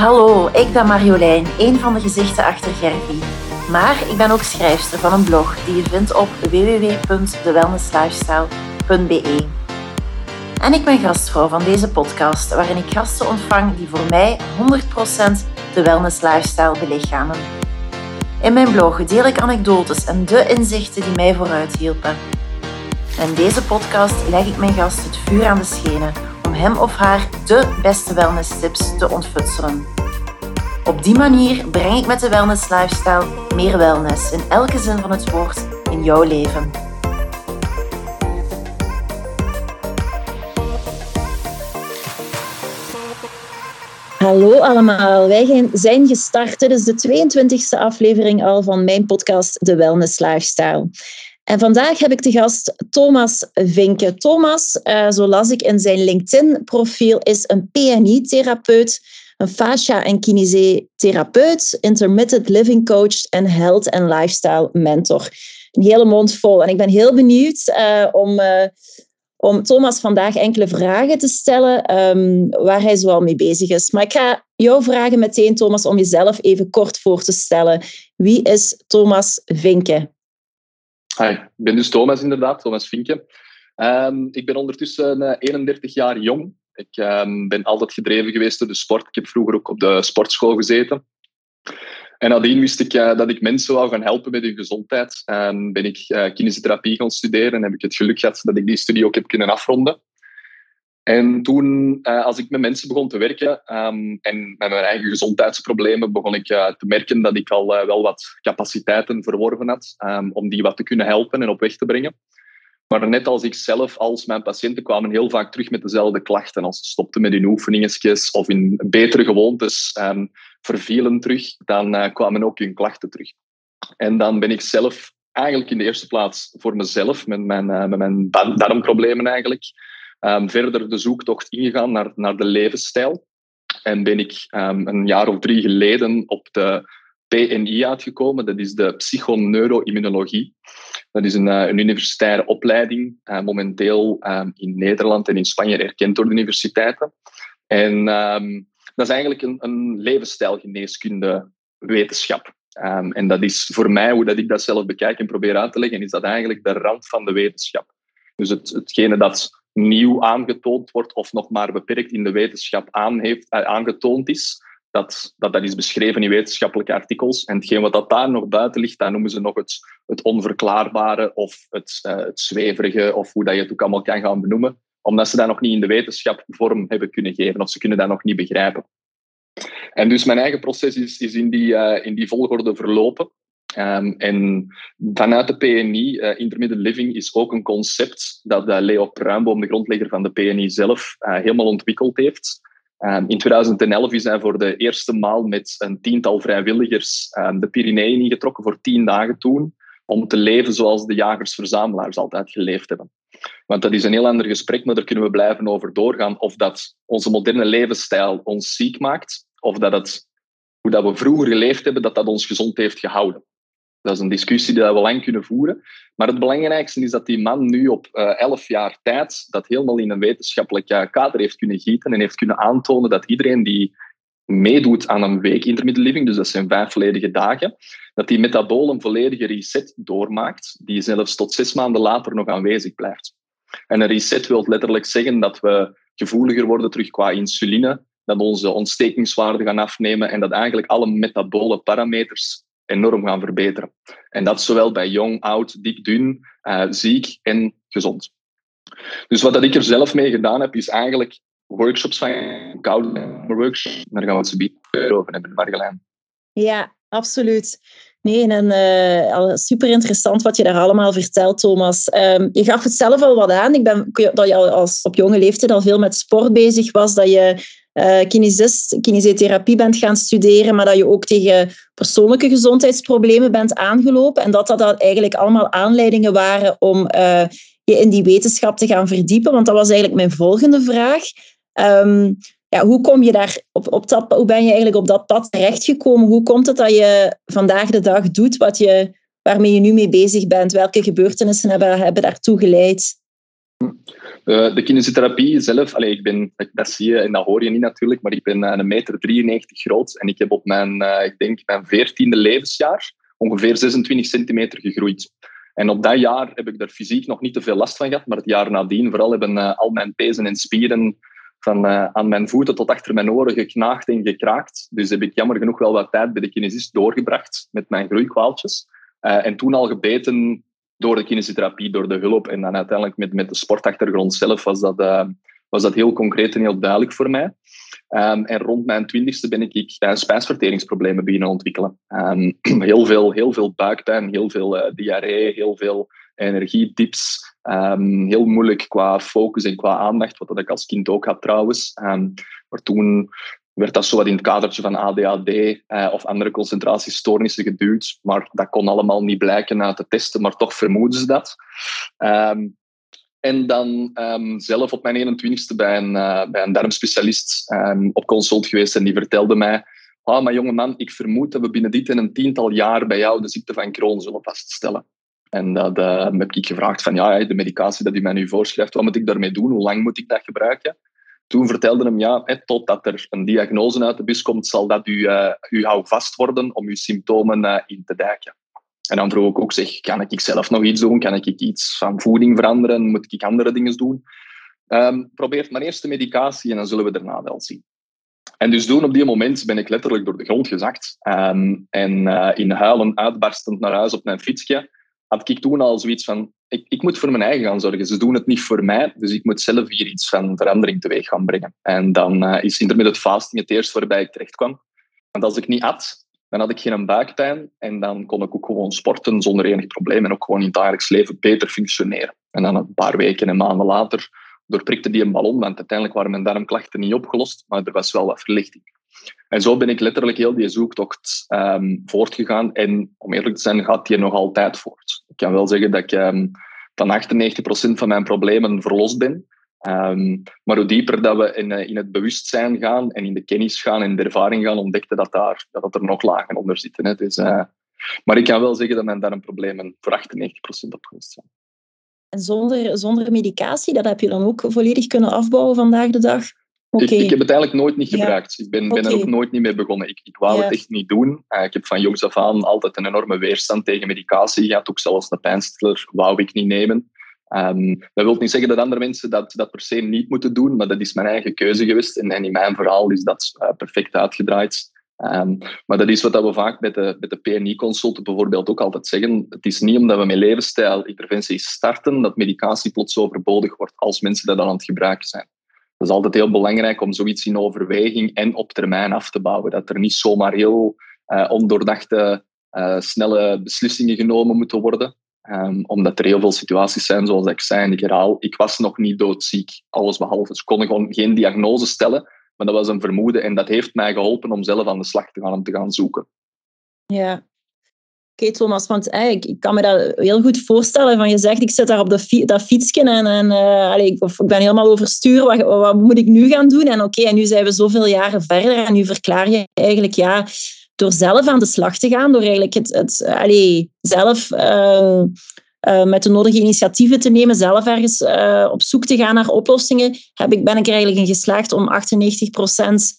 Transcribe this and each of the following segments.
Hallo, ik ben Marjolein, een van de gezichten achter Gervie. Maar ik ben ook schrijfster van een blog die je vindt op www.thewellnesslifestyle.be. En ik ben gastvrouw van deze podcast, waarin ik gasten ontvang die voor mij 100% de wellness lifestyle belichamen. In mijn blog deel ik anekdotes en de inzichten die mij vooruit hielpen. In deze podcast leg ik mijn gast het vuur aan de schenen hem of haar de beste wellness tips te ontfutselen. Op die manier breng ik met de wellness lifestyle meer wellness in elke zin van het woord in jouw leven. Hallo allemaal, wij zijn gestart. Dit is de 22e aflevering al van mijn podcast De Wellness Lifestyle. En vandaag heb ik te gast Thomas Vinke. Thomas, uh, zo las ik in zijn LinkedIn-profiel, is een PNI-therapeut, een fascia- en kinesetherapeut, intermittent living coach en health and lifestyle mentor. Een hele mond vol. En ik ben heel benieuwd uh, om, uh, om Thomas vandaag enkele vragen te stellen um, waar hij zoal mee bezig is. Maar ik ga jou vragen meteen, Thomas, om jezelf even kort voor te stellen. Wie is Thomas Vinke? Hi, ik ben dus Thomas inderdaad, Thomas Vinke. Um, ik ben ondertussen uh, 31 jaar jong. Ik um, ben altijd gedreven geweest door de sport. Ik heb vroeger ook op de sportschool gezeten. En nadien wist ik uh, dat ik mensen wou gaan helpen met hun gezondheid. En ben ik uh, kinesiotherapie gaan studeren en heb ik het geluk gehad dat ik die studie ook heb kunnen afronden. En toen, uh, als ik met mensen begon te werken um, en met mijn eigen gezondheidsproblemen, begon ik uh, te merken dat ik al uh, wel wat capaciteiten verworven had um, om die wat te kunnen helpen en op weg te brengen. Maar net als ik zelf, als mijn patiënten kwamen heel vaak terug met dezelfde klachten. Als ze stopten met hun oefeningetjes of in betere gewoontes um, vervielen terug, dan kwamen ook hun klachten terug. En dan ben ik zelf eigenlijk in de eerste plaats voor mezelf, met mijn, met mijn darmproblemen eigenlijk, um, verder de zoektocht ingegaan naar, naar de levensstijl. En ben ik um, een jaar of drie geleden op de PNI uitgekomen. Dat is de psychoneuroimmunologie. Dat is een, uh, een universitaire opleiding, uh, momenteel um, in Nederland en in Spanje erkend door de universiteiten. En dat is eigenlijk een, een levensstijlgeneeskunde wetenschap. En dat is voor mij, hoe dat ik dat zelf bekijk en probeer uit te leggen, is dat eigenlijk de rand van de wetenschap. Dus het, hetgene dat nieuw aangetoond wordt of nog maar beperkt in de wetenschap aan heeft, uh, aangetoond is, dat, dat, dat is beschreven in wetenschappelijke artikels. En hetgeen wat dat daar nog buiten ligt, dat noemen ze nog het, het onverklaarbare of het, uh, het zweverige, of hoe dat je het ook allemaal kan gaan benoemen, omdat ze dat nog niet in de wetenschap vorm hebben kunnen geven, of ze kunnen dat nog niet begrijpen. En dus mijn eigen proces is, is in, die, uh, in die volgorde verlopen. Um, en vanuit de PNI, uh, Intermittent Living, is ook een concept dat uh, Leo Pruimboom, de grondlegger van de PNI zelf, uh, helemaal ontwikkeld heeft. Um, in 2011 is hij voor de eerste maal met een tiental vrijwilligers um, de Pyreneeën ingetrokken voor tien dagen toen, om te leven zoals de jagers-verzamelaars altijd geleefd hebben. Want dat is een heel ander gesprek, maar daar kunnen we blijven over doorgaan. Of dat onze moderne levensstijl ons ziek maakt, of dat het, hoe dat we vroeger geleefd hebben, dat dat ons gezond heeft gehouden. Dat is een discussie die we lang kunnen voeren. Maar het belangrijkste is dat die man nu op uh, elf jaar tijd dat helemaal in een wetenschappelijk kader heeft kunnen gieten en heeft kunnen aantonen dat iedereen die meedoet aan een week intermittent dus dat zijn vijf volledige dagen, dat die metabool een volledige reset doormaakt, die zelfs tot zes maanden later nog aanwezig blijft. En een reset wil letterlijk zeggen dat we gevoeliger worden terug qua insuline, dat onze ontstekingswaarden gaan afnemen en dat eigenlijk alle metabole parameters enorm gaan verbeteren. En dat zowel bij jong, oud, dik, dun, uh, ziek en gezond. Dus wat dat ik er zelf mee gedaan heb, is eigenlijk workshops van koude workshops. Daar gaan we het zo over hebben, Marjolein. Ja, absoluut. Nee, en uh, super interessant wat je daar allemaal vertelt, Thomas. Um, je gaf het zelf al wat aan. Ik ben, dat je al als op jonge leeftijd al veel met sport bezig was, dat je kinesist, kinesiotherapie bent gaan studeren, maar dat je ook tegen persoonlijke gezondheidsproblemen bent aangelopen en dat dat eigenlijk allemaal aanleidingen waren om uh, je in die wetenschap te gaan verdiepen. Want dat was eigenlijk mijn volgende vraag. Um, ja, hoe kom je daar op, op dat, hoe ben je eigenlijk op dat pad terechtgekomen? Hoe komt het dat je vandaag de dag doet wat je, waarmee je nu mee bezig bent? Welke gebeurtenissen hebben, hebben daartoe geleid? Uh, de kinesiotherapie zelf, allez, ik ben, dat zie je en dat hoor je niet natuurlijk, maar ik ben een meter 93 groot en ik heb op mijn, uh, ik denk, mijn 14e levensjaar ongeveer 26 centimeter gegroeid. En op dat jaar heb ik daar fysiek nog niet te veel last van gehad, maar het jaar nadien vooral hebben uh, al mijn pezen en spieren van aan mijn voeten tot achter mijn oren geknaagd en gekraakt. Dus heb ik jammer genoeg wel wat tijd bij de kinesist doorgebracht met mijn groeikwaaltjes. en toen al gebeten door de kinesiotherapie, door de hulp en dan uiteindelijk met, met de sportachtergrond zelf was dat, uh, was dat heel concreet en heel duidelijk voor mij. Um, en rond mijn twintigste ben ik, ik uh, spijsverteringsproblemen beginnen ontwikkelen. Um, heel, veel, heel veel buikpijn, heel veel uh, diarree, heel veel energiedips. Um, heel moeilijk qua focus en qua aandacht, wat dat ik als kind ook had trouwens. maar toen werd dat zo wat in het kadertje van ADHD eh, of andere concentratiestoornissen geduwd. Maar dat kon allemaal niet blijken uit de testen, maar toch vermoeden ze dat. Ehm, en dan um, zelf op mijn 21ste bij een, uh, bij een darmspecialist um, op consult geweest en die vertelde mij ah, maar jonge man, ik vermoed dat we binnen dit en een tiental jaar bij jou de ziekte van Crohn zullen vaststellen. En dat uh, heb ik gevraagd van, ja, de medicatie dat u mij nu voorschrijft, wat moet ik daarmee doen? Hoe lang moet ik dat gebruiken? Toen vertelde hem, ja, totdat er een diagnose uit de bus komt, zal dat u, uh, u vast worden om uw symptomen uh, in te dijken. En dan vroeg ik ook, zeg, kan ik zelf nog iets doen? Kan ik iets van voeding veranderen? Moet ik andere dingen doen? Um, probeer maar eerst de medicatie en dan zullen we daarna wel zien. En dus toen, op die moment, ben ik letterlijk door de grond gezakt. Um, en uh, in huilen uitbarstend naar huis op mijn fietsje, had ik toen al zoiets van, ik, ik moet voor mijn eigen gaan zorgen. Ze doen het niet voor mij, dus ik moet zelf hier iets van verandering teweeg gaan brengen. En dan uh, is intermittent fasting het eerste waarbij ik terecht kwam. Want als ik niet at, dan had ik geen buikpijn en dan kon ik ook gewoon sporten zonder enig probleem en ook gewoon in het dagelijks leven beter functioneren. En dan een paar weken en maanden later doorprikte die een ballon, want uiteindelijk waren mijn darmklachten niet opgelost, maar er was wel wat verlichting. En zo ben ik letterlijk heel die zoektocht um, voortgegaan. En om eerlijk te zijn, gaat die nog altijd voort. Ik kan wel zeggen dat ik um, van 98% van mijn problemen verlost ben. Um, maar hoe dieper dat we in, eh, in, het bewustzijn gaan en in de kennis gaan en de ervaring gaan, ontdekte dat, daar, dat er nog lagen onder zitten. Hè. Dus, uh, maar ik kan wel zeggen dat mijn darmproblemen voor 98% opgelost zijn. En zonder, zonder medicatie, dat heb je dan ook volledig kunnen afbouwen vandaag de dag? Ik, ik, heb het eigenlijk nooit niet gebruikt. Ik ben, ben, er ook nooit niet mee begonnen. Ik, ik wou het echt niet doen. Uh, ik heb van jongs af aan altijd een enorme weerstand tegen medicatie gehad. Ook zelfs een pijnstiller wou ik niet nemen. Um, dat wil niet zeggen dat andere mensen dat, dat per se niet moeten doen, maar dat is mijn eigen keuze geweest. En, en in mijn verhaal is dat uh, perfect uitgedraaid. Um, maar dat is wat we vaak met de, met de PNI-consulten bijvoorbeeld ook altijd zeggen. Het is niet omdat we met levensstijlinterventies starten dat medicatie plots overbodig wordt als mensen dat dan aan het gebruiken zijn. Het is altijd heel belangrijk om zoiets in overweging en op termijn af te bouwen. Dat er niet zomaar heel uh, ondoordachte, uh, snelle beslissingen genomen moeten worden. Um, omdat er heel veel situaties zijn, zoals ik zei en ik herhaal, ik was nog niet doodziek, alles behalve. Ze konden gewoon geen diagnose stellen, maar dat was een vermoeden en dat heeft mij geholpen om zelf aan de slag te gaan om te gaan zoeken. Ja, okay, Thomas, want ik, kan me dat heel goed voorstellen. Van je zegt, ik zit daar op de dat fietsje en, en allez, ik, of, ik ben helemaal overstuur. Wat, wat moet ik nu gaan doen? En oké, en nu zijn we zoveel jaren verder en nu verklaar je eigenlijk, ja, door zelf aan de slag te gaan, door eigenlijk het, het zelf uh, uh, met de nodige initiatieven te nemen, zelf ergens op zoek te gaan naar oplossingen, heb ik, ben ik er eigenlijk in geslaagd om 98 procent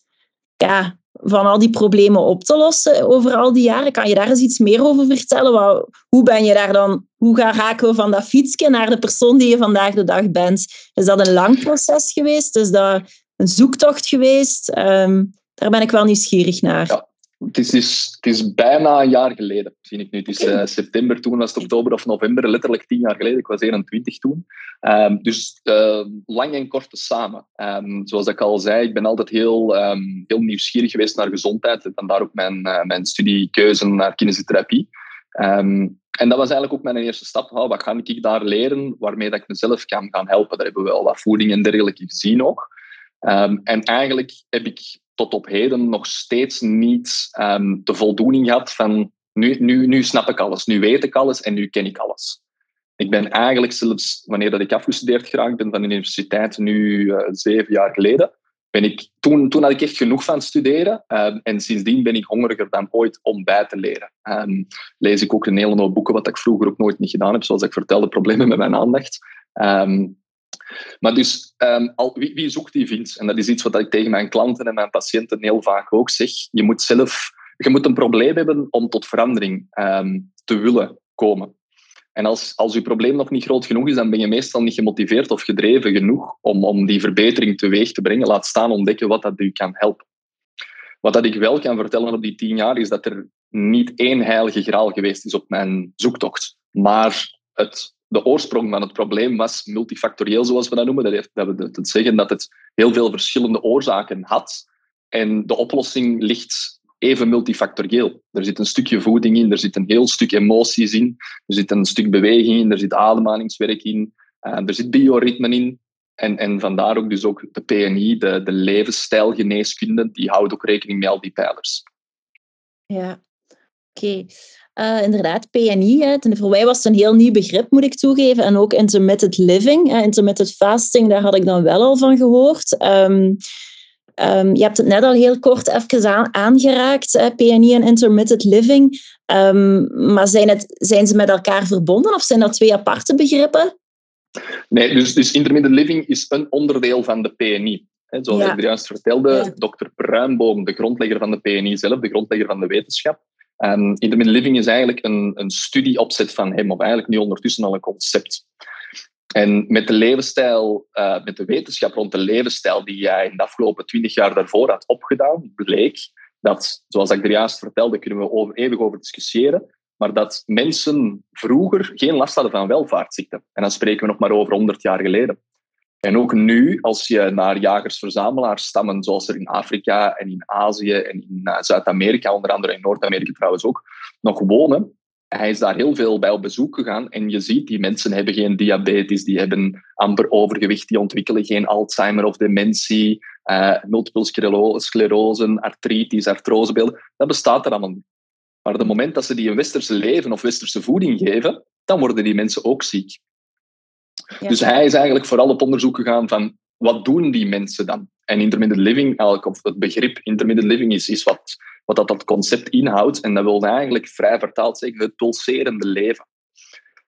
ja, van al die problemen op te lossen over al die jaren. Kan je daar eens iets meer over vertellen? hoe ben je daar dan, hoe gaan raken we van dat fietsje naar de persoon die je vandaag de dag bent? Is dat een lang proces geweest? Is dat een zoektocht geweest? Um, daar ben ik wel nieuwsgierig naar. Het is, dus, het is bijna een jaar geleden, zie ik nu. Het is uh, september, toen was het oktober of november, letterlijk tien jaar geleden. Ik was 21 toen. Um, dus uh, lang en kort samen. Um, zoals ik al zei, ik ben altijd heel, um, heel nieuwsgierig geweest naar gezondheid. En daar ook mijn, uh, mijn studiekeuze naar kinesiotherapie. en dat was eigenlijk ook mijn eerste stap. Oh, wat ga ik daar leren waarmee dat ik mezelf kan gaan helpen? Daar hebben we wel wat voeding en dergelijke gezien ook. en eigenlijk heb ik tot op heden nog steeds niet um, de voldoening had van nu, nu, nu snap ik alles, nu weet ik alles en nu ken ik alles. Ik ben eigenlijk zelfs, wanneer dat ik afgestudeerd geraakt ben van de universiteit, nu uh, zeven jaar geleden, ben ik, toen, toen had ik echt genoeg van studeren. Um, en sindsdien ben ik hongeriger dan ooit om bij te leren. Um, lees ik ook een hele hoop boeken, wat ik vroeger ook nooit niet gedaan heb. Zoals ik vertelde, problemen met mijn aandacht. Maar dus, um, al, wie, zoekt die vindt? En dat is iets wat ik tegen mijn klanten en mijn patiënten heel vaak ook zeg. Je moet zelf je moet een probleem hebben om tot verandering um, te willen komen. En als, als je probleem nog niet groot genoeg is, dan ben je meestal niet gemotiveerd of gedreven genoeg om, om die verbetering teweeg te brengen. Laat staan ontdekken wat dat u kan helpen. Wat dat ik wel kan vertellen op die tien jaar, is dat er niet één heilige graal geweest is op mijn zoektocht. Maar het, de oorsprong van het probleem was multifactorieel, zoals we dat noemen. Dat, heeft, dat wil zeggen dat het heel veel verschillende oorzaken had. En de oplossing ligt even multifactorieel. Er zit een stukje voeding in, er zit een heel stuk emoties in, er zit een stuk beweging in, er zit ademhalingswerk in, uh, er zit bioritmen in. En, en vandaar ook dus ook de PNI, de, de levensstijlgeneeskunde, die houdt ook rekening met al die pijlers. Ja, oké. Uh, inderdaad, PNI, hè. voor mij was het een heel nieuw begrip, moet ik toegeven. En ook intermittent living, hè. intermittent fasting, daar had ik dan wel al van gehoord. Um, Um, je hebt het net al heel kort even aangeraakt, eh, PNI en intermittent living. Um, maar zijn, het, zijn ze met elkaar verbonden of zijn dat twee aparte begrippen? Nee, dus, dus intermittent living is een onderdeel van de PNI. Zoals ja. ik juist vertelde, ja. dokter Pruimboom, de grondlegger van de PNI zelf, de grondlegger van de wetenschap. Um, intermittent living is eigenlijk een, een studieopzet van hem, of eigenlijk nu ondertussen al een concept. En met de levensstijl, uh, met de wetenschap rond de levensstijl die jij in de afgelopen twintig jaar daarvoor had opgedaan, bleek dat, zoals ik er juist vertelde, kunnen we over, eeuwig over discussiëren, maar dat mensen vroeger geen last hadden van welvaartsziekten. En dan spreken we nog maar over 100 jaar geleden. En ook nu, als je naar jagers-verzamelaars stammen, zoals er in Afrika en in Azië en in uh, Zuid-Amerika, onder andere in Noord-Amerika trouwens ook, nog wonen, hij is daar heel veel bij op bezoek gegaan en je ziet, die mensen hebben geen diabetes, die hebben amper overgewicht, die ontwikkelen geen Alzheimer of dementie, uh, multiple sclerose, artritis, artrosebeelden. Dat bestaat er allemaal niet. Maar op het moment dat ze die een westerse leven of westerse voeding geven, dan worden die mensen ook ziek. Dus hij is eigenlijk vooral op onderzoek gegaan van wat doen die mensen dan? En intermittent living, of het begrip intermittent living is, is wat wat dat, dat concept inhoudt. En dat wil eigenlijk vrij vertaald zeggen het pulserende leven.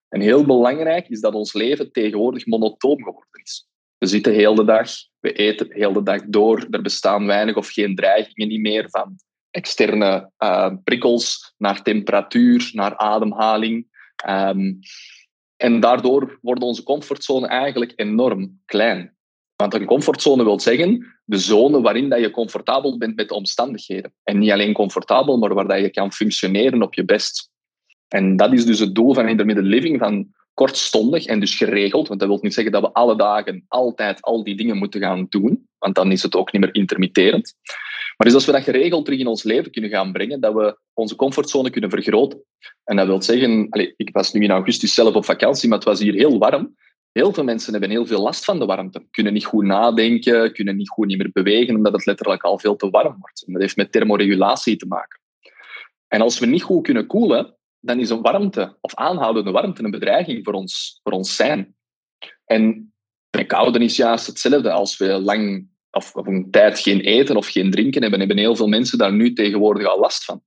En heel belangrijk is dat ons leven tegenwoordig monotoom geworden is. We zitten heel de dag, we eten heel de dag door. Er bestaan weinig of geen dreigingen meer van externe uh, prikkels naar temperatuur, naar ademhaling. Um, en daardoor wordt onze comfortzone eigenlijk enorm klein. Want een comfortzone wil zeggen de zone waarin dat je comfortabel bent met de omstandigheden. En niet alleen comfortabel, maar waar dat je kan functioneren op je best. En dat is dus het doel van intermittent living, van kortstondig en dus geregeld. Want dat wil niet zeggen dat we alle dagen altijd al die dingen moeten gaan doen, want dan is het ook niet meer intermitterend. Maar dus als we dat geregeld terug in ons leven kunnen gaan brengen, dat we onze comfortzone kunnen vergroten. En dat wil zeggen, allez, ik was nu in augustus zelf op vakantie, maar het was hier heel warm. Heel veel mensen hebben heel veel last van de warmte. Kunnen niet goed nadenken, kunnen niet goed niet meer bewegen, omdat het letterlijk al veel te warm wordt. En dat heeft met thermoregulatie te maken. En als we niet goed kunnen koelen, dan is een warmte of aanhoudende warmte een bedreiging voor ons, voor ons zijn. En bij koude is juist hetzelfde. Als we lang of, of een tijd geen eten of geen drinken hebben, hebben heel veel mensen daar nu tegenwoordig al last van.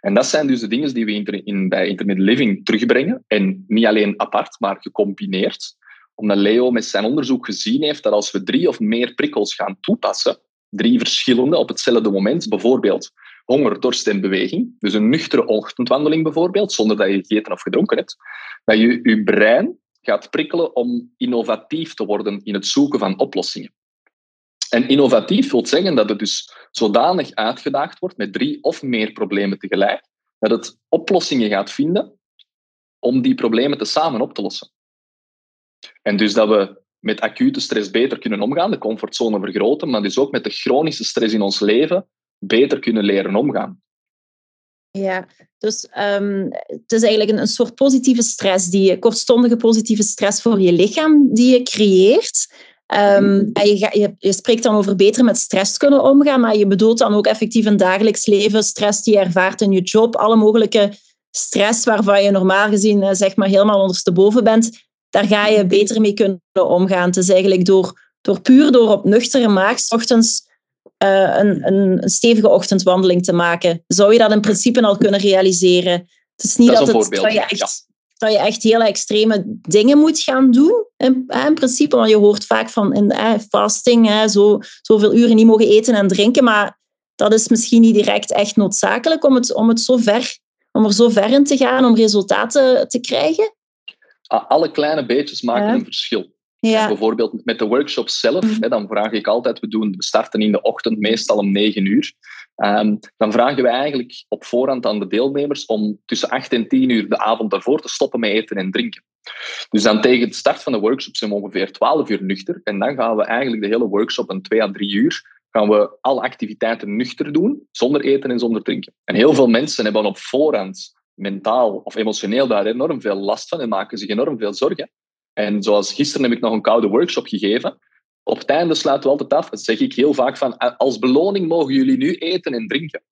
En dat zijn dus de dingen die we in, bij intermittent living terugbrengen. En niet alleen apart, maar gecombineerd omdat Leo met zijn onderzoek gezien heeft dat als we drie of meer prikkels gaan toepassen, drie verschillende op hetzelfde moment, bijvoorbeeld honger, dorst en beweging, dus een nuchtere ochtendwandeling bijvoorbeeld, zonder dat je gegeten of gedronken hebt, dat je je brein gaat prikkelen om innovatief te worden in het zoeken van oplossingen. En innovatief wil zeggen dat het dus zodanig uitgedaagd wordt met drie of meer problemen tegelijk, dat het oplossingen gaat vinden om die problemen te samen op te lossen. En dus dat we met acute stress beter kunnen omgaan, de comfortzone vergroten, maar dus ook met de chronische stress in ons leven beter kunnen leren omgaan. Ja, dus um, het is eigenlijk een, een, soort positieve stress, die kortstondige positieve stress voor je lichaam die je creëert. Um, en je, je, je, spreekt dan over beter met stress kunnen omgaan, maar je bedoelt dan ook effectief een dagelijks leven, stress die je ervaart in je job, alle mogelijke stress waarvan je normaal gezien eh, zeg maar helemaal ondersteboven bent, daar ga je beter mee kunnen omgaan. Het is eigenlijk door, door puur door op nuchtere maag ochtends uh, een, een, stevige ochtendwandeling te maken. Zou je dat in principe al kunnen realiseren? Het is niet dat, dat, het, dat je echt dat je echt hele extreme dingen moet gaan doen. In, in principe, want je hoort vaak van in, eh, fasting, hè, zo, zoveel uren niet mogen eten en drinken. Maar dat is misschien niet direct echt noodzakelijk om, het, om, het zo ver, om er zo ver in te gaan om resultaten te krijgen. Alle kleine beetjes maken een verschil. Ja. Bijvoorbeeld met de workshop zelf, mhm. hè, dan vraag ik altijd, we, doen, we starten in de ochtend meestal om 9 uur. Um, dan vragen we eigenlijk op voorhand aan de deelnemers om tussen 8 en 10 uur de avond daarvoor te stoppen met eten en drinken. Dus dan tegen de start van de workshop zijn we ongeveer 12 uur nuchter. En dan gaan we eigenlijk de hele workshop een 2 à 3 uur gaan we alle activiteiten nuchter doen, zonder eten en zonder drinken. En heel veel mensen hebben op voorhand mentaal of emotioneel daar enorm veel last van en maken zich enorm veel zorgen. En zoals gisteren heb ik nog een koude workshop gegeven. Op het einde sluiten we altijd af. Zeg ik heel vaak van, als beloning mogen jullie nu eten en drinken.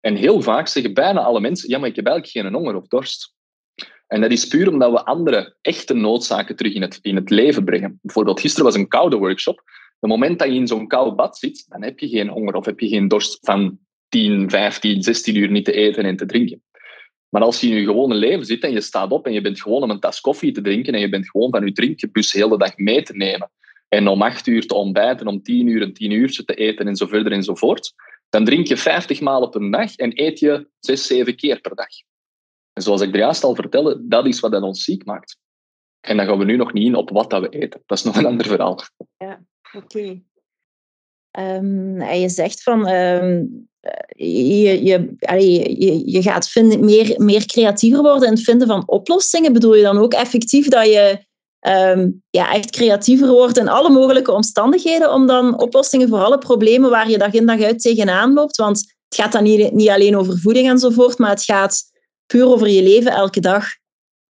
En heel vaak zeggen bijna alle mensen, ja, maar ik heb eigenlijk geen honger of dorst. En dat is puur omdat we andere echte noodzaken terug in het, in het leven brengen. Bijvoorbeeld gisteren was een koude workshop. Het moment dat je in zo'n koud bad zit, dan heb je geen honger of heb je geen dorst van 10, 15, 16 uur niet te eten en te drinken. Maar als je in je gewone leven zit en je staat op en je bent gewoon om een tas koffie te drinken en je bent gewoon van je drinkbus de hele dag mee te nemen en om acht uur te ontbijten, om tien uur een tien uurtje te eten en zo verder en zo voort, dan drink je vijftig maal op een dag en eet je zes, zeven keer per dag. En zoals ik er juist al vertelde, dat is wat dat ons ziek maakt. En dan gaan we nu nog niet in op wat dat we eten. Dat is nog een ander verhaal. Ja, oké. Ehm, en je zegt van, ehm, je, je, je, je gaat vinden, meer, meer creatiever worden in het vinden van oplossingen. Bedoel je dan ook effectief dat je Ehm, ja, echt creatiever wordt in alle mogelijke omstandigheden om dan oplossingen voor alle problemen waar je dag in dag uit tegenaan loopt. Want het gaat dan niet, niet alleen over voeding enzovoort, maar het gaat puur over je leven elke dag.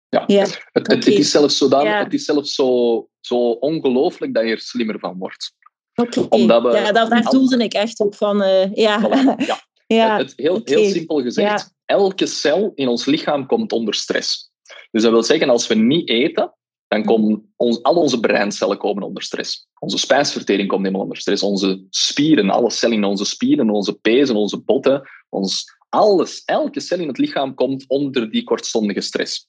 Ja, ja. Het, het, is zelfs, zodanig, het is zelfs zo, zo ongelooflijk dat je er slimmer van wordt. Oké, Omdat we, ja, daar, daar doelde ik echt op van, uh, ja. ja. ja. Het, heel, heel simpel gezegd, elke cel in ons lichaam komt onder stress. Dus dat wil zeggen, als we niet eten, dan komen ons, al onze breincellen komen onder stress. Onze spijsvertering komt helemaal onder stress. Onze spieren, alle cellen in onze spieren, onze pezen, onze botten, ons, alles, elke cel in het lichaam komt onder die kortstondige stress.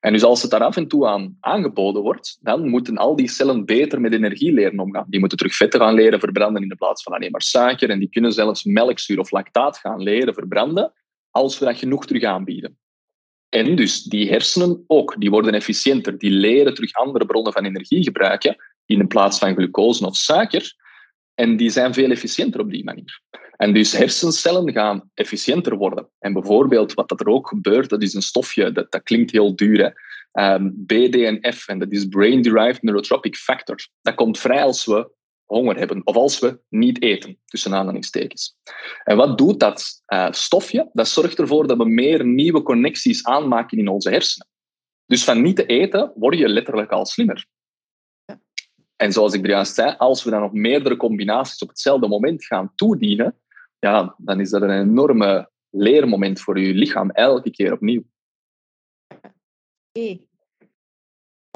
En dus als het daar af en toe aan aangeboden wordt, dan moeten al die cellen beter met energie leren omgaan. Die moeten terug vetten gaan leren verbranden in de plaats van alleen maar suiker. En die kunnen zelfs melkzuur of lactaat gaan leren verbranden als we dat genoeg terug aanbieden. En dus die hersenen ook, die worden efficiënter. Die leren terug andere bronnen van energie gebruiken in plaats van glucose of suiker. En die zijn veel efficiënter op die manier. En dus hersencellen gaan efficiënter worden. En bijvoorbeeld wat dat er ook gebeurt, dat is een stofje, dat, dat klinkt heel duur? Um, BDNF, en dat is Brain Derived Neurotropic Factor. Dat komt vrij als we honger hebben of als we niet eten, tussen aanhalingstekens. En wat doet dat uh, stofje? Dat zorgt ervoor dat we meer nieuwe connecties aanmaken in onze hersenen. Dus van niet te eten word je letterlijk al slimmer. En zoals ik er juist zei, als we dan nog meerdere combinaties op hetzelfde moment gaan toedienen, ja, dan is dat een enorme leermoment voor je lichaam elke keer opnieuw. Okay.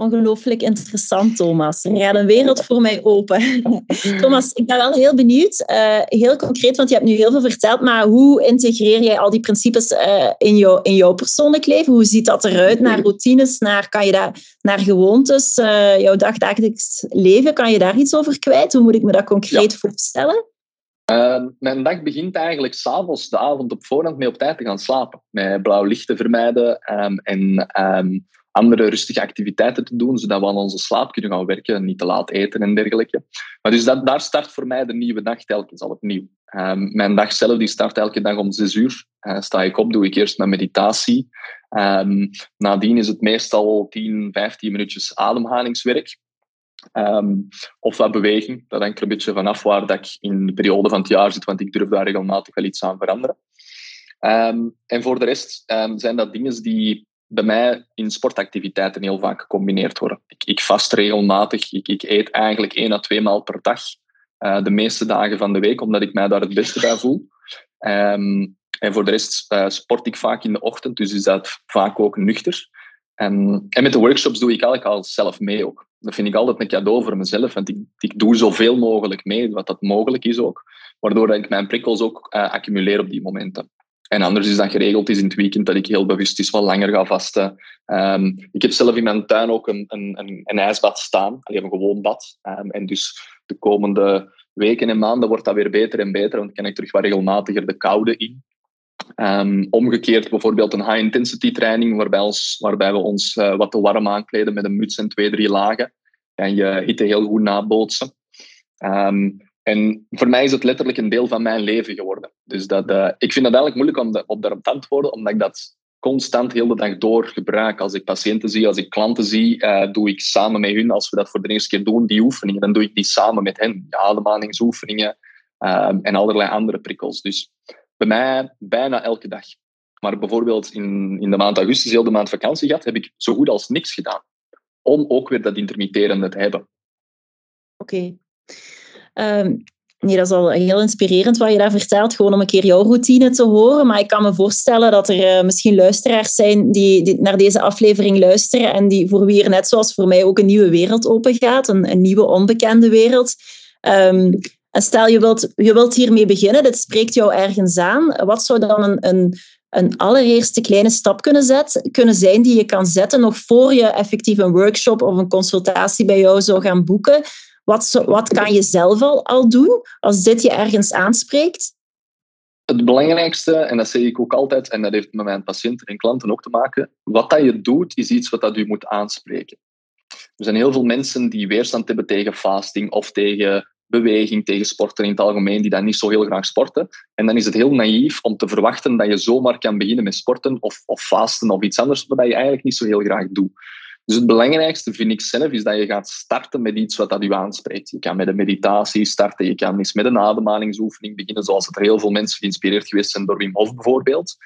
Ongelooflijk interessant, Thomas. Er gaat een wereld voor mij open. Thomas, ik ben wel heel benieuwd, uh, heel concreet, want je hebt nu heel veel verteld, maar hoe integreer jij al die principes uh, in, jou, in jouw persoonlijk leven? Hoe ziet dat eruit? Naar routines, naar, kan je daar, naar gewoontes, uh, jouw dagdagelijks leven, kan je daar iets over kwijt? Hoe moet ik me dat concreet voorstellen? Uh, mijn dag begint eigenlijk s'avonds, de avond op voorhand, mee op tijd te gaan slapen. Met blauw licht te vermijden um, en um, andere rustige activiteiten te doen, zodat we aan onze slaap kunnen gaan werken, niet te laat eten en dergelijke. Maar dus dat, daar start voor mij de nieuwe dag telkens al opnieuw. Um, mijn dag zelf die start elke dag om zes uur. Uh, sta ik op, doe ik eerst mijn meditatie. Um, nadien is het meestal 10, 15 minuutjes ademhalingswerk. Um, of wat beweging. Dat hangt er een beetje vanaf waar dat ik in de periode van het jaar zit, want ik durf daar regelmatig wel iets aan veranderen. En voor de rest zijn dat dingen die bij mij in sportactiviteiten heel vaak gecombineerd worden. Ik, ik vast regelmatig. Ik, ik, eet eigenlijk één à twee maal per dag. Uh, de meeste dagen van de week, omdat ik mij daar het beste bij voel. Um, en voor de rest uh, sport ik vaak in de ochtend, dus is dat vaak ook nuchter. En, met de workshops doe ik eigenlijk al zelf mee ook. Dat vind ik altijd een cadeau voor mezelf, want ik, ik doe zoveel mogelijk mee, wat dat mogelijk is ook. Waardoor ik mijn prikkels ook uh, accumuleer op die momenten. En anders is dat geregeld is in het weekend dat ik heel bewust is wat langer ga vasten. Ehm, ik heb zelf in mijn tuin ook een, een, een, een ijsbad staan. Heb een gewoon bad. Ehm, en dus de komende weken en maanden wordt dat weer beter en beter. Want dan kan ik terug wat regelmatiger de koude in. Um, omgekeerd bijvoorbeeld een high-intensity training, waarbij, we ons uh, wat te warm aankleden met een muts en twee, drie lagen. En je hitte heel goed nabootsen. En voor mij is het letterlijk een deel van mijn leven geworden. Dus dat, uh, ik vind het eigenlijk moeilijk om de, op daarop te antwoorden, omdat ik dat constant heel de dag door gebruik. Als ik patiënten zie, als ik klanten zie, uh, doe ik samen met hun, als we dat voor de eerste keer doen, die oefeningen, dan doe ik die samen met hen. Die ademhalingsoefeningen uh, en allerlei andere prikkels. Dus bij mij bijna elke dag. Maar bijvoorbeeld in, in de maand augustus, heel de maand vakantie gehad, heb ik zo goed als niks gedaan. Om ook weer dat intermitterende te hebben. Oké. Um, nee, dat is al heel inspirerend wat je daar vertelt, gewoon om een keer jouw routine te horen. Maar ik kan me voorstellen dat er uh, misschien luisteraars zijn die, naar deze aflevering luisteren en die voor wie er net zoals voor mij ook een nieuwe wereld opengaat, een, een nieuwe onbekende wereld. Um, en stel je wilt, je wilt hiermee beginnen, dit spreekt jou ergens aan. Wat zou dan een, een, een allereerste kleine stap kunnen, kunnen zijn die je kan zetten nog voor je effectief een workshop of een consultatie bij jou zou gaan boeken? Wat, wat kan je zelf al, al doen als dit je ergens aanspreekt? Het belangrijkste, en dat zeg ik ook altijd, en dat heeft met mijn patiënten en klanten ook te maken, wat dat je doet, is iets wat dat u moet aanspreken. Er zijn heel veel mensen die weerstand hebben tegen fasting of tegen beweging, tegen sporten in het algemeen, die dan niet zo heel graag sporten. En dan is het heel naïef om te verwachten dat je zomaar kan beginnen met sporten of, of fasten of iets anders, wat je eigenlijk niet zo heel graag doet. Dus het belangrijkste vind ik zelf is dat je gaat starten met iets wat dat u aanspreekt. Je kan met een meditatie starten, je kan eens met een ademhalingsoefening beginnen, zoals het er heel veel mensen geïnspireerd geweest zijn door Wim Hof bijvoorbeeld.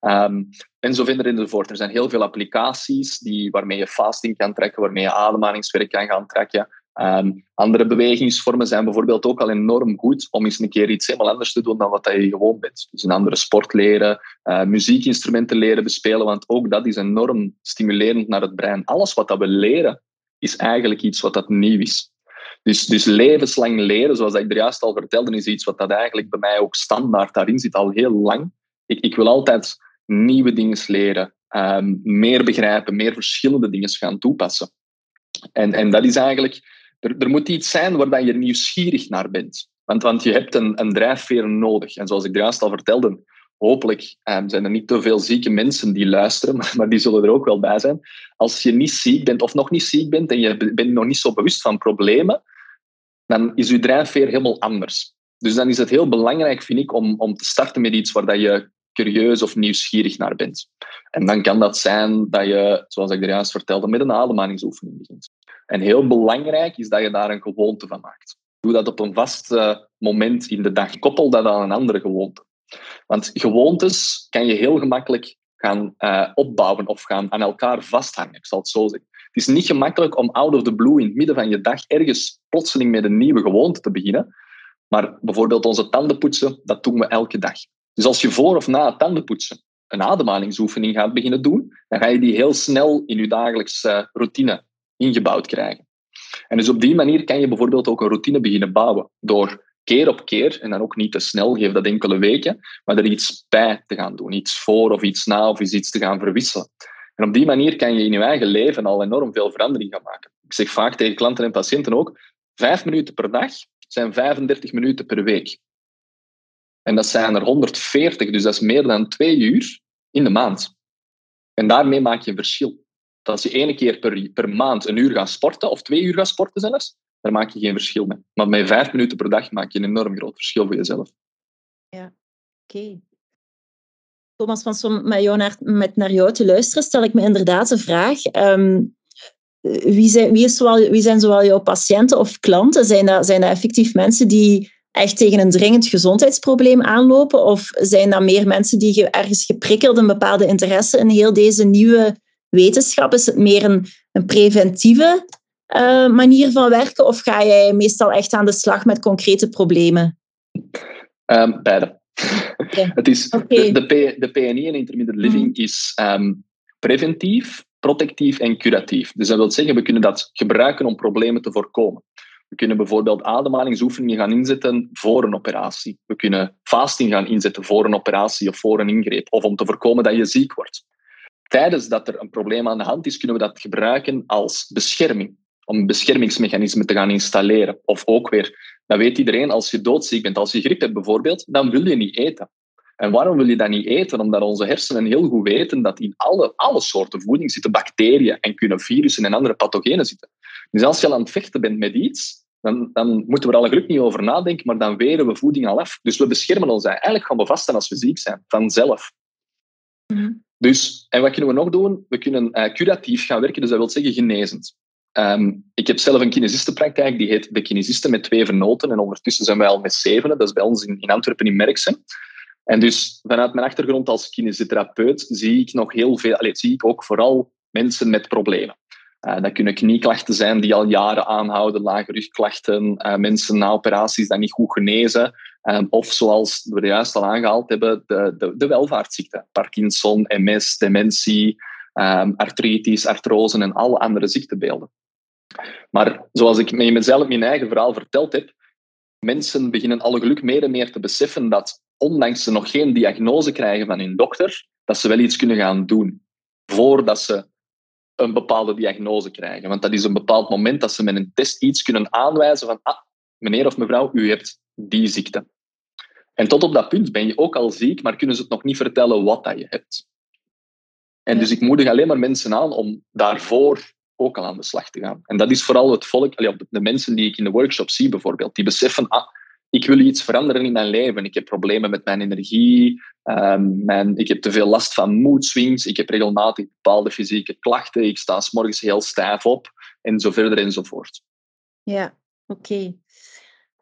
Um, en zo verder enzovoort. Er zijn heel veel applicaties die, waarmee je fasting kan trekken, waarmee je ademhalingswerk kan gaan trekken. Um, andere bewegingsvormen zijn bijvoorbeeld ook al enorm goed om eens een keer iets helemaal anders te doen dan wat je gewoon bent. Dus een andere sport leren, uh, muziekinstrumenten leren bespelen, want ook dat is enorm stimulerend naar het brein. Alles wat dat we leren is eigenlijk iets wat dat nieuw is. Dus, dus levenslang leren, zoals ik er juist al vertelde, is iets wat dat eigenlijk bij mij ook standaard daarin zit al heel lang. Ik, ik wil altijd nieuwe dingen leren, um, meer begrijpen, meer verschillende dingen gaan toepassen. En, en dat is eigenlijk er, er moet iets zijn waar je nieuwsgierig naar bent. Want, want je hebt een, een drijfveer nodig. En zoals ik juist al vertelde, hopelijk um, zijn er niet te veel zieke mensen die luisteren, maar, maar, die zullen er ook wel bij zijn. Als je niet ziek bent of nog niet ziek bent en je bent nog niet zo bewust van problemen, dan is je drijfveer helemaal anders. Dus dan is het heel belangrijk, vind ik, om, om te starten met iets waar dat je curieus of nieuwsgierig naar bent. En dan kan dat zijn dat je, zoals ik er juist vertelde, met een ademhalingsoefening begint. En heel belangrijk is dat je daar een gewoonte van maakt. Doe dat op een vast uh, moment in de dag. Koppel dat aan een andere gewoonte. Want gewoontes kan je heel gemakkelijk gaan uh, opbouwen of gaan aan elkaar vasthangen. Ik zal het zo zeggen. Het is niet gemakkelijk om out of the blue in het midden van je dag ergens plotseling met een nieuwe gewoonte te beginnen. Maar bijvoorbeeld onze tanden poetsen, dat doen we elke dag. Dus als je voor of na het tandenpoetsen een ademhalingsoefening gaat beginnen doen, dan ga je die heel snel in je dagelijkse routine ingebouwd krijgen. En dus op die manier kan je bijvoorbeeld ook een routine beginnen bouwen. Door keer op keer, en dan ook niet te snel, geef dat enkele weken, maar er iets bij te gaan doen. Iets voor of iets na of iets te gaan verwisselen. En op die manier kan je in je eigen leven al enorm veel verandering gaan maken. Ik zeg vaak tegen klanten en patiënten ook, vijf minuten per dag zijn 35 minuten per week. En dat zijn er 140, dus dat is meer dan twee uur in de maand. En daarmee maak je een verschil. Als je één keer per, per maand een uur gaat sporten, of twee uur gaat sporten zelfs, daar maak je geen verschil mee. Maar met vijf minuten per dag maak je een enorm groot verschil voor jezelf. Ja, oké. Thomas, van som met, jou naar, met naar jou te luisteren, stel ik me inderdaad de vraag. Um, wie, zijn, wie, is zowel, wie zijn zowel jouw patiënten of klanten? Zijn dat, zijn dat effectief mensen die echt tegen een dringend gezondheidsprobleem aanlopen? Of zijn dat meer mensen die ergens geprikkeld een bepaalde interesse in heel deze nieuwe wetenschap? Is het meer een, een preventieve uh, manier van werken? Of ga jij meestal echt aan de slag met concrete problemen? Um, beide. Okay. het is, okay. de, de, de, PNI en intermittent living mm. is um, preventief, protectief en curatief. Dus dat wil zeggen, we kunnen dat gebruiken om problemen te voorkomen. We kunnen bijvoorbeeld ademhalingsoefeningen gaan inzetten voor een operatie. We kunnen fasting gaan inzetten voor een operatie of voor een ingreep, of om te voorkomen dat je ziek wordt. Tijdens dat er een probleem aan de hand is, kunnen we dat gebruiken als bescherming, om een beschermingsmechanisme te gaan installeren. Of ook weer, dat weet iedereen, als je doodziek bent, als je griep hebt bijvoorbeeld, dan wil je niet eten. En waarom wil je dat niet eten? Omdat onze hersenen heel goed weten dat in alle, alle soorten voeding zitten bacteriën en kunnen virussen en andere pathogenen zitten. Dus als je al aan het vechten bent met iets, dan, dan moeten we er alle geluk niet over nadenken, maar dan weren we voeding al af. Dus we beschermen ons eigenlijk gaan we vasten als we ziek zijn, vanzelf. Mm Dus, en wat kunnen we nog doen? We kunnen uh, curatief gaan werken, dus dat wil zeggen genezend. Um, ik heb zelf een kinesistenpraktijk, die heet de Kinesisten met twee vernoten. En ondertussen zijn wij al met zevenen. Dat is bij ons in, in Antwerpen in Merksen. En dus vanuit mijn achtergrond als kinesitherapeut zie ik nog heel veel, allez, zie ik ook vooral mensen met problemen. Uh, dat kunnen knieklachten zijn die al jaren aanhouden, lage rugklachten, uh, mensen na operaties die niet goed genezen. Um, of zoals we juist al aangehaald hebben, de, de, de welvaartsziekten. Parkinson, MS, dementie, um, artritis, artrose en alle andere ziektebeelden. Maar zoals ik mezelf mijn eigen verhaal verteld heb, mensen beginnen alle geluk meer en meer te beseffen dat ondanks ze nog geen diagnose krijgen van hun dokter, dat ze wel iets kunnen gaan doen voordat ze een bepaalde diagnose krijgen. Want dat is een bepaald moment dat ze met een test iets kunnen aanwijzen van ah, meneer of mevrouw, u hebt die ziekte. En tot op dat punt ben je ook al ziek, maar kunnen ze het nog niet vertellen wat dat je hebt. En dus ik moedig alleen maar mensen aan om daarvoor ook al aan de slag te gaan. En dat is vooral het volk, de mensen die ik in de workshop zie bijvoorbeeld, die beseffen, ah, ik wil iets veranderen in mijn leven. Ik heb problemen met mijn energie. Um, mijn, ik heb te veel last van mood swings. Ik heb regelmatig bepaalde fysieke klachten. Ik sta s morgens heel stijf op. En zo verder enzovoort. Ja, oké.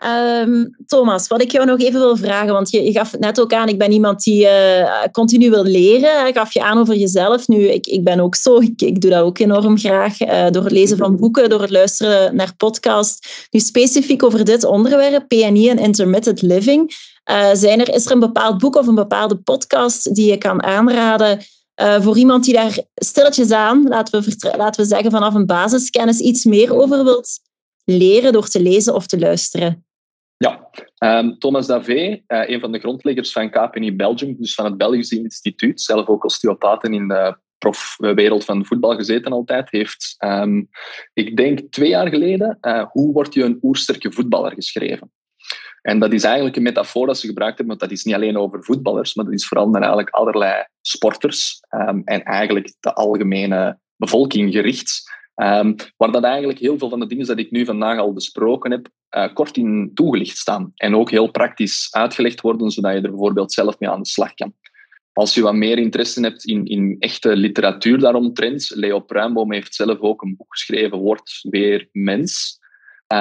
Um, Thomas, wat ik jou nog even wil vragen, want je, je gaf het net ook aan, ik ben iemand die uh, continu wil leren. Ik gaf je aan over jezelf. Nu, ik, ik ben ook zo, ik, ik doe dat ook enorm graag, uh, door het lezen van boeken, door het luisteren naar podcasts. Nu, specifiek over dit onderwerp, PNI en intermittent living, uh, zijn er, is er een bepaald boek of een bepaalde podcast die je kan aanraden voor iemand die daar stilletjes aan, laten we, laten we zeggen vanaf een basiskennis, iets meer over wilt leren door te lezen of te luisteren? Ja, um, Thomas Davé, uh, een van de grondleggers van KPNI Belgium, dus van het Belgisch Instituut, zelf ook osteopaat in de profwereld van voetbal gezeten altijd, heeft, um, ik denk twee jaar geleden, uh, Hoe word je een oersterke voetballer geschreven. En dat is eigenlijk een metafoor dat ze gebruikt hebben, want dat is niet alleen over voetballers, maar dat is vooral naar eigenlijk allerlei sporters um, en eigenlijk de algemene bevolking gericht. Um, waar dat eigenlijk heel veel van de dingen die ik nu vandaag al besproken heb, uh, kort in toegelicht staan. En ook heel praktisch uitgelegd worden, zodat je er bijvoorbeeld zelf mee aan de slag kan. Als je wat meer interesse hebt in, in echte literatuur daaromtrent, Leo Pruimboom heeft zelf ook een boek geschreven, Word weer mens. Um,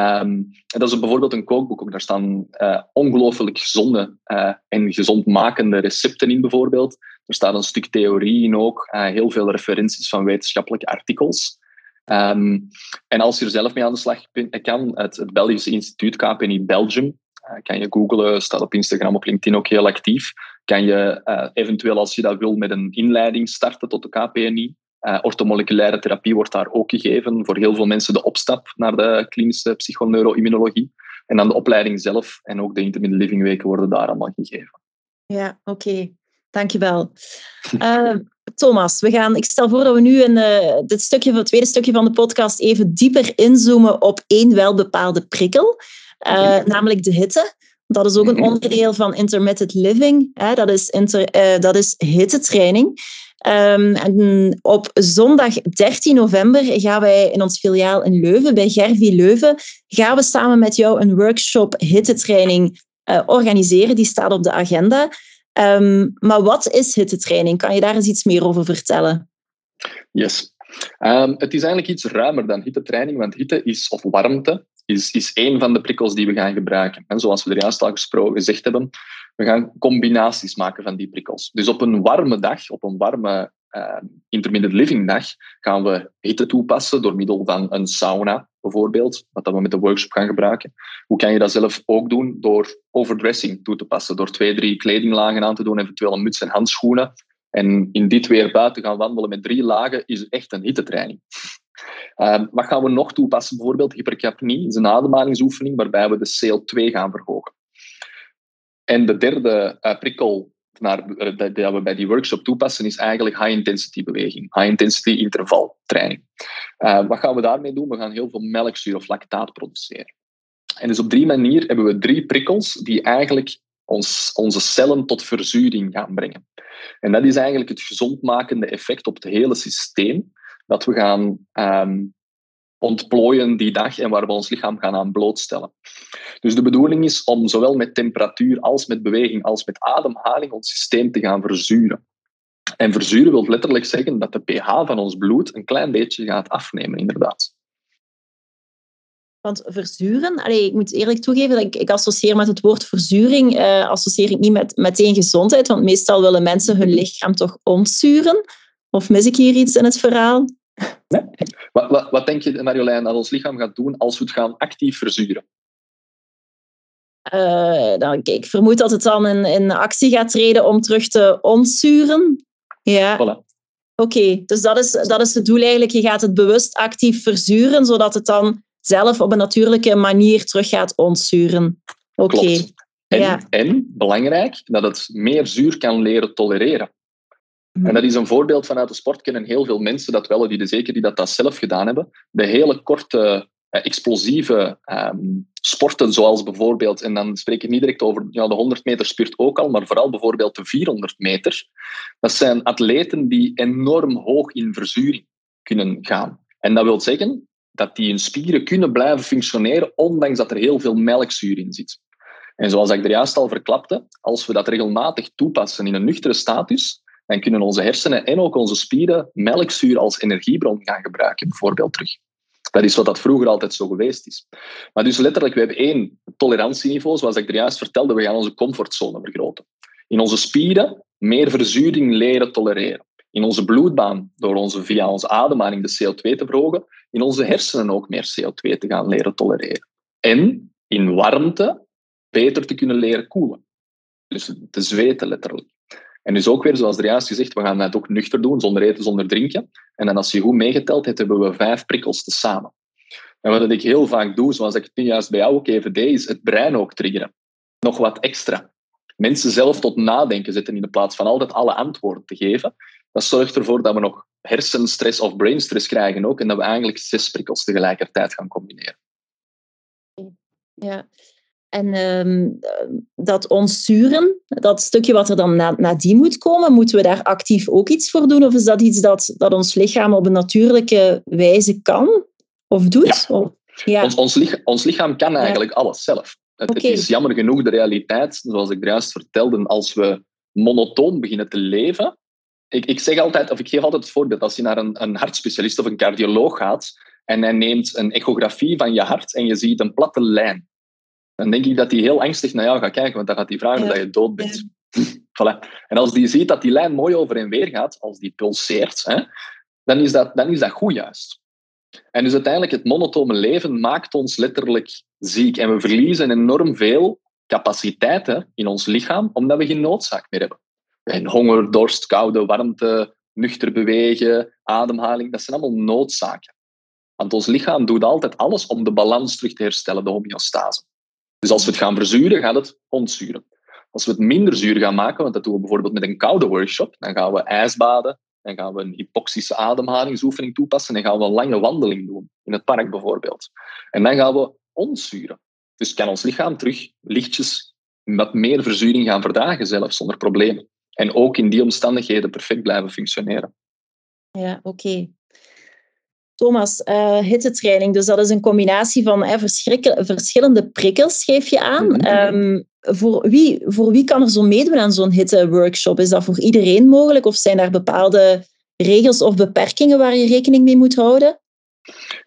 en dat is bijvoorbeeld een kookboek. Ook. Daar staan uh, ongelooflijk gezonde uh, en gezondmakende recepten in, bijvoorbeeld. Er staat een stuk theorie in ook, heel veel referenties van wetenschappelijke artikels. Um, en als je er zelf mee aan de slag kan, het, het Belgische instituut KPNI Belgium, uh, kan je googlen, staat op Instagram, op LinkedIn ook heel actief. Kan je uh, eventueel, als je dat wil, met een inleiding starten tot de KPNI. Uh, eh, ortomoleculaire therapie wordt daar ook gegeven. Voor heel veel mensen de opstap naar de klinische psychoneuroimmunologie. En dan de opleiding zelf en ook de intermittent weken worden daar allemaal gegeven. Ja, oké. Okay. Dankjewel. Thomas, we gaan, ik stel voor dat we nu in uh, dit stukje, het tweede stukje van de podcast even dieper inzoomen op één wel bepaalde prikkel, uh, namelijk de hitte. Dat is ook een onderdeel van intermittent living. Hè? Dat, is inter, uh, dat is hittetraining. Um, en op zondag 13 november gaan wij in ons filiaal in Leuven, bij Gervi Leuven, gaan we samen met jou een workshop hittetraining organiseren. Die staat op de agenda. Um, maar wat is hittetraining? Kan je daar eens iets meer over vertellen? Yes. Um, het is eigenlijk iets ruimer dan hittetraining, want hitte is, of warmte is, is één van de prikkels die we gaan gebruiken. En zoals we er juist al gesproken gezegd hebben, we gaan combinaties maken van die prikkels. Dus op een warme dag, op een warme uh, intermittent living dag, gaan we hitte toepassen door middel van een sauna bijvoorbeeld, wat we met de workshop gaan gebruiken. Hoe kan je dat zelf ook doen? Door overdressing toe te passen, door twee, drie kledinglagen aan te doen, eventueel een muts en handschoenen. En in dit weer buiten gaan wandelen met drie lagen is echt een hittetraining. Ehm, wat gaan we nog toepassen? Bijvoorbeeld hypercapnie, is een ademhalingsoefening waarbij we de CO2 gaan verhogen. En de derde uh, prikkel naar, uh, dat we bij die workshop toepassen is eigenlijk high-intensity beweging, high-intensity intervaltraining. Uh, wat gaan we daarmee doen? We gaan heel veel melkzuur of lactaat produceren. En dus op die manier hebben we drie prikkels die eigenlijk ons, onze cellen tot verzuring gaan brengen. En dat is eigenlijk het gezondmakende effect op het hele systeem dat we gaan um, ontplooien die dag en waar we ons lichaam gaan aan blootstellen. Dus de bedoeling is om zowel met temperatuur als met beweging als met ademhaling ons systeem te gaan verzuren. En verzuren wil letterlijk zeggen dat de pH van ons bloed een klein beetje gaat afnemen, inderdaad. Want verzuren, allee, ik moet eerlijk toegeven dat ik, ik associeer met het woord verzuring, uh, associeer ik niet met meteen gezondheid, want meestal willen mensen hun lichaam toch ontzuren. Of mis ik hier iets in het verhaal? Nee. Wat, wat, wat, denk je, Marjolein, dat ons lichaam gaat doen als we het gaan actief verzuren? Uh, dan, ik vermoed dat het dan in, in actie gaat treden om terug te ontzuren. Ja. Voilà. Oké, okay, dus dat is, dat is het doel eigenlijk. Je gaat het bewust actief verzuren, zodat het dan zelf op een natuurlijke manier terug gaat ontzuren. Oké. Okay. En, ja. en, belangrijk, dat het meer zuur kan leren tolereren. En dat is een voorbeeld vanuit de sport. Kennen heel veel mensen dat wel, die, zeker die dat, dat zelf gedaan hebben. De hele korte, eh, explosieve um, sporten, zoals bijvoorbeeld, en dan spreek ik niet direct over ja, de 100 meter spurt ook al, maar vooral bijvoorbeeld de 400 meter. Dat zijn atleten die enorm hoog in verzuring kunnen gaan. En dat wil zeggen dat die hun spieren kunnen blijven functioneren, ondanks dat er heel veel melkzuur in zit. En zoals ik er juist al verklapte, als we dat regelmatig toepassen in een nuchtere status, dan kunnen onze hersenen en ook onze spieren melkzuur als energiebron gaan gebruiken, bijvoorbeeld terug. Dat is wat dat vroeger altijd zo geweest is. Maar dus letterlijk, we hebben één tolerantieniveau, zoals ik er juist vertelde, we gaan onze comfortzone vergroten. In onze spieren meer verzuring leren tolereren. In onze bloedbaan, door onze, via onze ademhaling de CO2 te verhogen. In onze hersenen ook meer CO2 te gaan leren tolereren. En in warmte beter te kunnen leren koelen. Dus te zweten letterlijk. En dus ook weer, zoals er juist gezegd, we gaan het ook nuchter doen, zonder eten, zonder drinken. En dan als je goed meegeteld hebt, hebben we vijf prikkels te samen. En wat ik heel vaak doe, zoals ik het nu juist bij jou ook even deed, is het brein ook triggeren. Nog wat extra. Mensen zelf tot nadenken zetten in de plaats van altijd alle antwoorden te geven. Dat zorgt ervoor dat we nog hersenstress of brainstress krijgen ook en dat we eigenlijk zes prikkels tegelijkertijd gaan combineren. Ja, en um, dat ontsturen, dat stukje wat er dan na, nadien moet komen, moeten we daar actief ook iets voor doen? Of is dat iets dat, dat ons lichaam op een natuurlijke wijze kan of doet? Ja. Of, ja. Ons, ons, lichaam, ons, lichaam kan eigenlijk alles zelf. Het, okay. het, is jammer genoeg de realiteit, zoals ik juist vertelde, als we monotoon beginnen te leven. Ik, ik zeg altijd, of ik geef altijd het voorbeeld, als je naar een, een hartspecialist of een cardioloog gaat en hij neemt een echografie van je hart en je ziet een platte lijn dan denk ik dat hij heel angstig naar jou gaat kijken, want dan gaat hij vragen ja. dat je dood bent. voilà. En als die ziet dat die lijn mooi over en weer gaat, als die pulseert, hè, dan, is dat, dan is dat goed juist. En dus uiteindelijk, het monotone leven maakt ons letterlijk ziek. En we verliezen enorm veel capaciteiten in ons lichaam, omdat we geen noodzaak meer hebben. En honger, dorst, koude, warmte, nuchter bewegen, ademhaling, dat zijn allemaal noodzaken. Want ons lichaam doet altijd alles om de balans terug te herstellen, de homeostase. Dus als we het gaan verzuren, gaat het ontzuren. Als we het minder zuur gaan maken, want dat doen we bijvoorbeeld met een koude workshop, dan gaan we ijsbaden, dan gaan we een hypoxische ademhalingsoefening toepassen en gaan we een lange wandeling doen, in het park bijvoorbeeld. En dan gaan we ontzuren. Dus kan ons lichaam terug lichtjes met meer verzuring gaan verdragen, zelfs zonder problemen. En ook in die omstandigheden perfect blijven functioneren. Ja, oké. Thomas, uh, hittetraining, dus dat is een combinatie van uh, verschillende prikkels, geef je aan. Um, voor, wie, voor wie kan er zo meedoen aan zo'n hitteworkshop? Is dat voor iedereen mogelijk of zijn er bepaalde regels of beperkingen waar je rekening mee moet houden?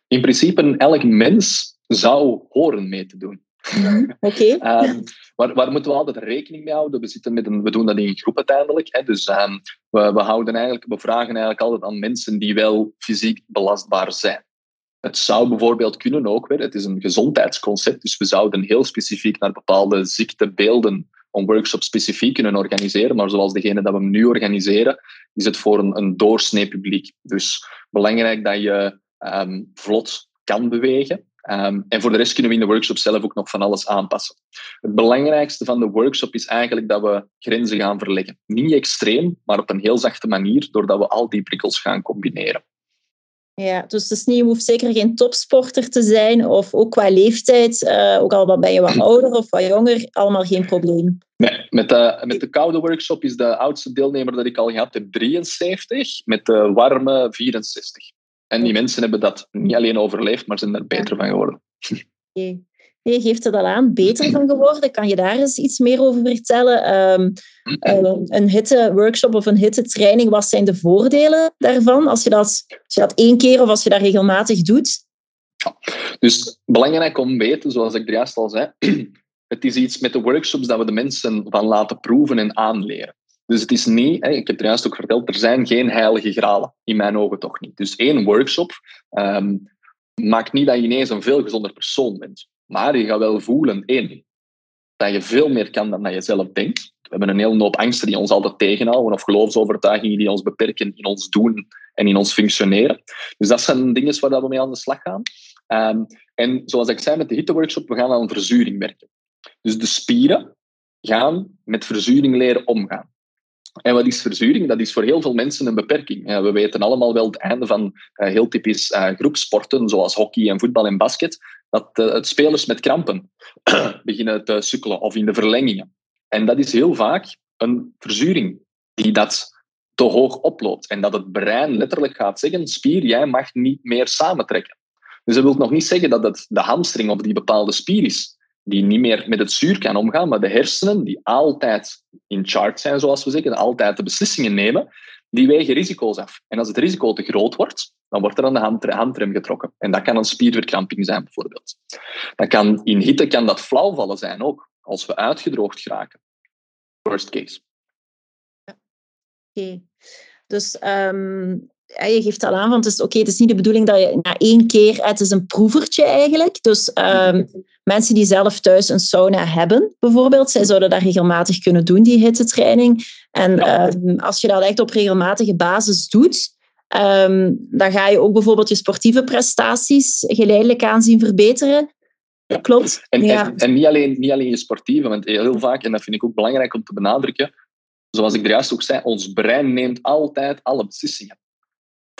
In principe, elk mens zou horen mee te doen. Mhm, oké. Okay. um, waar, waar, moeten we altijd rekening mee houden? We, zitten met een, we doen dat in groep uiteindelijk. Hè, dus um, we, we, houden eigenlijk, we vragen eigenlijk altijd aan mensen die wel fysiek belastbaar zijn. Het zou bijvoorbeeld kunnen ook weer, het is een gezondheidsconcept, dus we zouden heel specifiek naar bepaalde ziektebeelden een workshop specifiek kunnen organiseren, maar zoals degene dat we nu organiseren, is het voor een, een doorsnee publiek. Dus belangrijk dat je ehm, vlot kan bewegen. Ehm, en voor de rest kunnen we in de workshop zelf ook nog van alles aanpassen. Het belangrijkste van de workshop is eigenlijk dat we grenzen gaan verleggen. Niet extreem, maar op een heel zachte manier, doordat we al die prikkels gaan combineren. Ja, dus het is niet, je hoeft zeker geen topsporter te zijn, of ook qua leeftijd, uh, ook al ben je wat ouder of wat jonger, allemaal geen probleem. Nee, met de, met de koude workshop is de oudste deelnemer dat ik al gehad heb 73, met de warme 64. En die mensen hebben dat niet alleen overleefd, maar zijn er beter van geworden. Okay. Je geeft het al aan, beter van geworden. Kan je daar eens iets meer over vertellen? Um, een hitte-workshop of een hitte-training, wat zijn de voordelen daarvan als je, dat, als je dat één keer of als je dat regelmatig doet? Ja. Dus belangrijk om te weten, zoals ik er juist al zei, het is iets met de workshops dat we de mensen van laten proeven en aanleren. Dus het is niet, ik heb er juist ook verteld, er zijn geen heilige gralen, in mijn ogen toch niet. Dus één workshop um, maakt niet dat je ineens een veel gezonder persoon bent. Maar je gaat wel voelen, één, dat je veel meer kan dan dat je zelf denkt. We hebben een hele hoop angsten die ons altijd tegenhouden, of geloofsovertuigingen die ons beperken in ons doen en in ons functioneren. Dus dat zijn dingen waar we mee aan de slag gaan. Um, en zoals ik zei met de hitteworkshop, we gaan aan verzuring werken. Dus de spieren gaan met verzuring leren omgaan. En wat is verzuring? Dat is voor heel veel mensen een beperking. we weten allemaal wel het einde van uh, heel typisch uh, groepsporten, zoals hockey en voetbal en basket, dat het spelers met krampen beginnen te sukkelen of in de verlengingen. En dat is heel vaak een verzuring die dat te hoog oploopt. En dat het brein letterlijk gaat zeggen, spier, jij mag niet meer samentrekken. Dus dat wil nog niet zeggen dat het de hamstring of die bepaalde spier is die niet meer met het zuur kan omgaan, maar de hersenen, die altijd in charge zijn, zoals we zeggen, altijd de beslissingen nemen, die wegen risico's af. En als het risico te groot wordt, dan wordt er aan de handrem getrokken. En dat kan een spierverkramping zijn, bijvoorbeeld. Dat kan, in hitte kan dat flauwvallen zijn ook, als we uitgedroogd geraken. Worst case. Oké. Dus um, je geeft al aan, want het is, oké, het is niet de bedoeling dat je na één keer... Het is een proevertje eigenlijk. Dus um, mensen die zelf thuis een sauna hebben, bijvoorbeeld, zij zouden dat regelmatig kunnen doen, die hittetraining. En um, als je dat echt op regelmatige basis doet, um, dan ga je ook bijvoorbeeld je sportieve prestaties geleidelijk aan zien verbeteren. Klopt. En, ja. en, en, niet, alleen, niet alleen je sportieve, want heel vaak, en dat vind ik ook belangrijk om te benadrukken, zoals ik er juist ook zei, ons brein neemt altijd alle beslissingen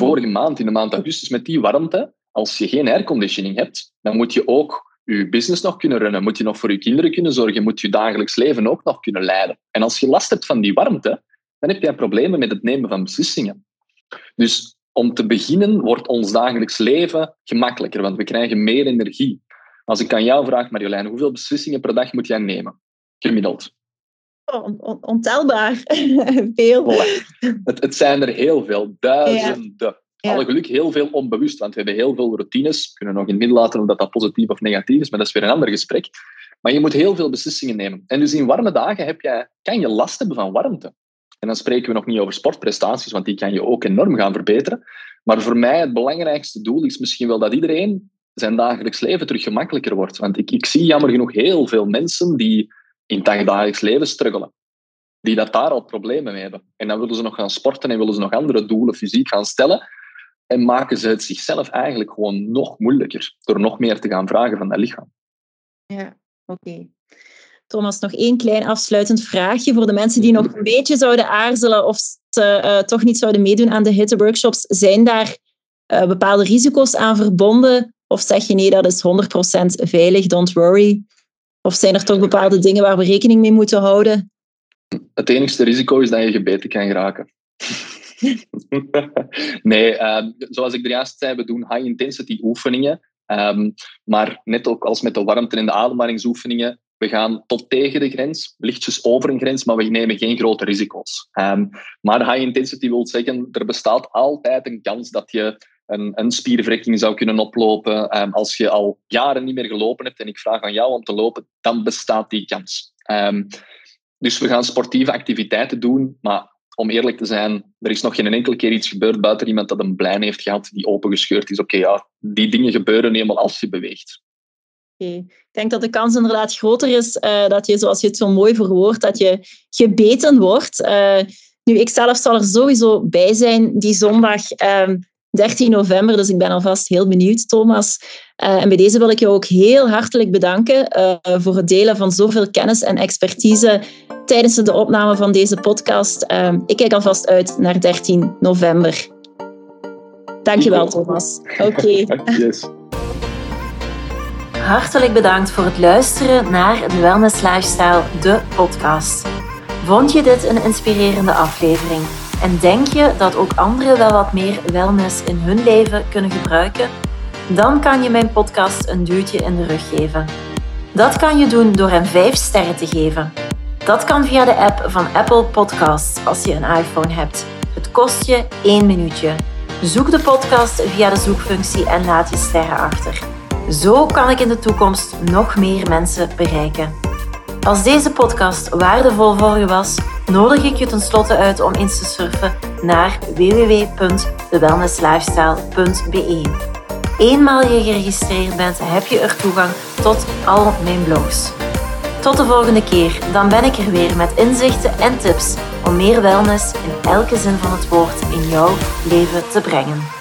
vorige maand, in de maand augustus, met die warmte, als je geen airconditioning hebt, dan moet je ook je business nog kunnen runnen, moet je nog voor je kinderen kunnen zorgen, moet je dagelijks leven ook nog kunnen leiden. En als je last hebt van die warmte, dan heb je problemen met het nemen van beslissingen. Dus om te beginnen wordt ons dagelijks leven gemakkelijker, want we krijgen meer energie. Als ik aan jou vraag, Marjolein, hoeveel beslissingen per dag moet jij nemen? Gemiddeld. On, on, ontelbaar. veel. Het, het, zijn er heel veel, duizenden. Ja. Alle geluk heel veel onbewust, want we hebben heel veel routines. We kunnen nog in het midden laten of dat, dat positief of negatief is, maar dat is weer een ander gesprek. Maar je moet heel veel beslissingen nemen. En dus in warme dagen heb jij, kan je last hebben van warmte. En dan spreken we nog niet over sportprestaties, want die kan je ook enorm gaan verbeteren. Maar voor mij het belangrijkste doel is misschien wel dat iedereen zijn dagelijks leven terug gemakkelijker wordt. Want ik, ik zie jammer genoeg heel veel mensen die in het dagelijks leven struggelen. Die dat daar al problemen mee hebben. En dan willen ze nog gaan sporten en willen ze nog andere doelen fysiek gaan stellen. En maken ze het zichzelf eigenlijk gewoon nog moeilijker. Door nog meer te gaan vragen van dat lichaam. Ja, oké. Thomas, nog één klein afsluitend vraagje voor de mensen die nog een beetje zouden aarzelen of ze uh, toch niet zouden meedoen aan de hitteworkshops. Zijn daar uh, bepaalde risico's aan verbonden? Of zeg je nee, dat is 100% veilig, don't worry? Of zijn er toch bepaalde dingen waar we rekening mee moeten houden? Het enigste risico is dat je gebeten kan geraken. nee, um, zoals ik er juist zei, we doen high-intensity oefeningen. Um, maar net ook als met de warmte- en de ademhalingsoefeningen, we gaan tot tegen de grens, lichtjes over een grens, maar we nemen geen grote risico's. Um, maar high intensity wil zeggen, er bestaat altijd een kans dat je een, een spierverrekking zou kunnen oplopen. Um, als je al jaren niet meer gelopen hebt en ik vraag aan jou om te lopen, dan bestaat die kans. Um, dus we gaan sportieve activiteiten doen, maar om eerlijk te zijn, er is nog geen enkele keer iets gebeurd buiten iemand dat een plein heeft gehad die opengescheurd is. Oké, ja, die dingen gebeuren eenmaal als je beweegt. Okay. Ik denk dat de kans inderdaad groter is uh, dat je, zoals je het zo mooi verwoordt, dat je gebeten wordt. Uh, nu, ik zelf zal er sowieso bij zijn die zondag. Um, 13 november, dus ik ben alvast heel benieuwd, Thomas. Uh, en bij deze wil ik je ook heel hartelijk bedanken uh, voor het delen van zoveel kennis en expertise tijdens de opname van deze podcast. Uh, ik kijk alvast uit naar 13 november. Dankjewel, Thomas. Oké. Okay. Yes. Hartelijk bedankt voor het luisteren naar de Wellness Lifestyle, de podcast. Vond je dit een inspirerende aflevering? En denk je dat ook anderen wel wat meer wellness in hun leven kunnen gebruiken? Dan kan je mijn podcast een duwtje in de rug geven. Dat kan je doen door hem 5 sterren te geven. Dat kan via de app van Apple Podcasts als je een iPhone hebt. Het kost je 1 minuutje. Zoek de podcast via de zoekfunctie en laat je sterren achter. Zo kan ik in de toekomst nog meer mensen bereiken. Als deze podcast waardevol voor je was, nodig ik je tenslotte uit om eens te surfen naar www.thewellnesslifestyle.be. Eenmaal je geregistreerd bent, heb je er toegang tot al mijn blogs. Tot de volgende keer, dan ben ik er weer met inzichten en tips om meer wellness in elke zin van het woord in jouw leven te brengen.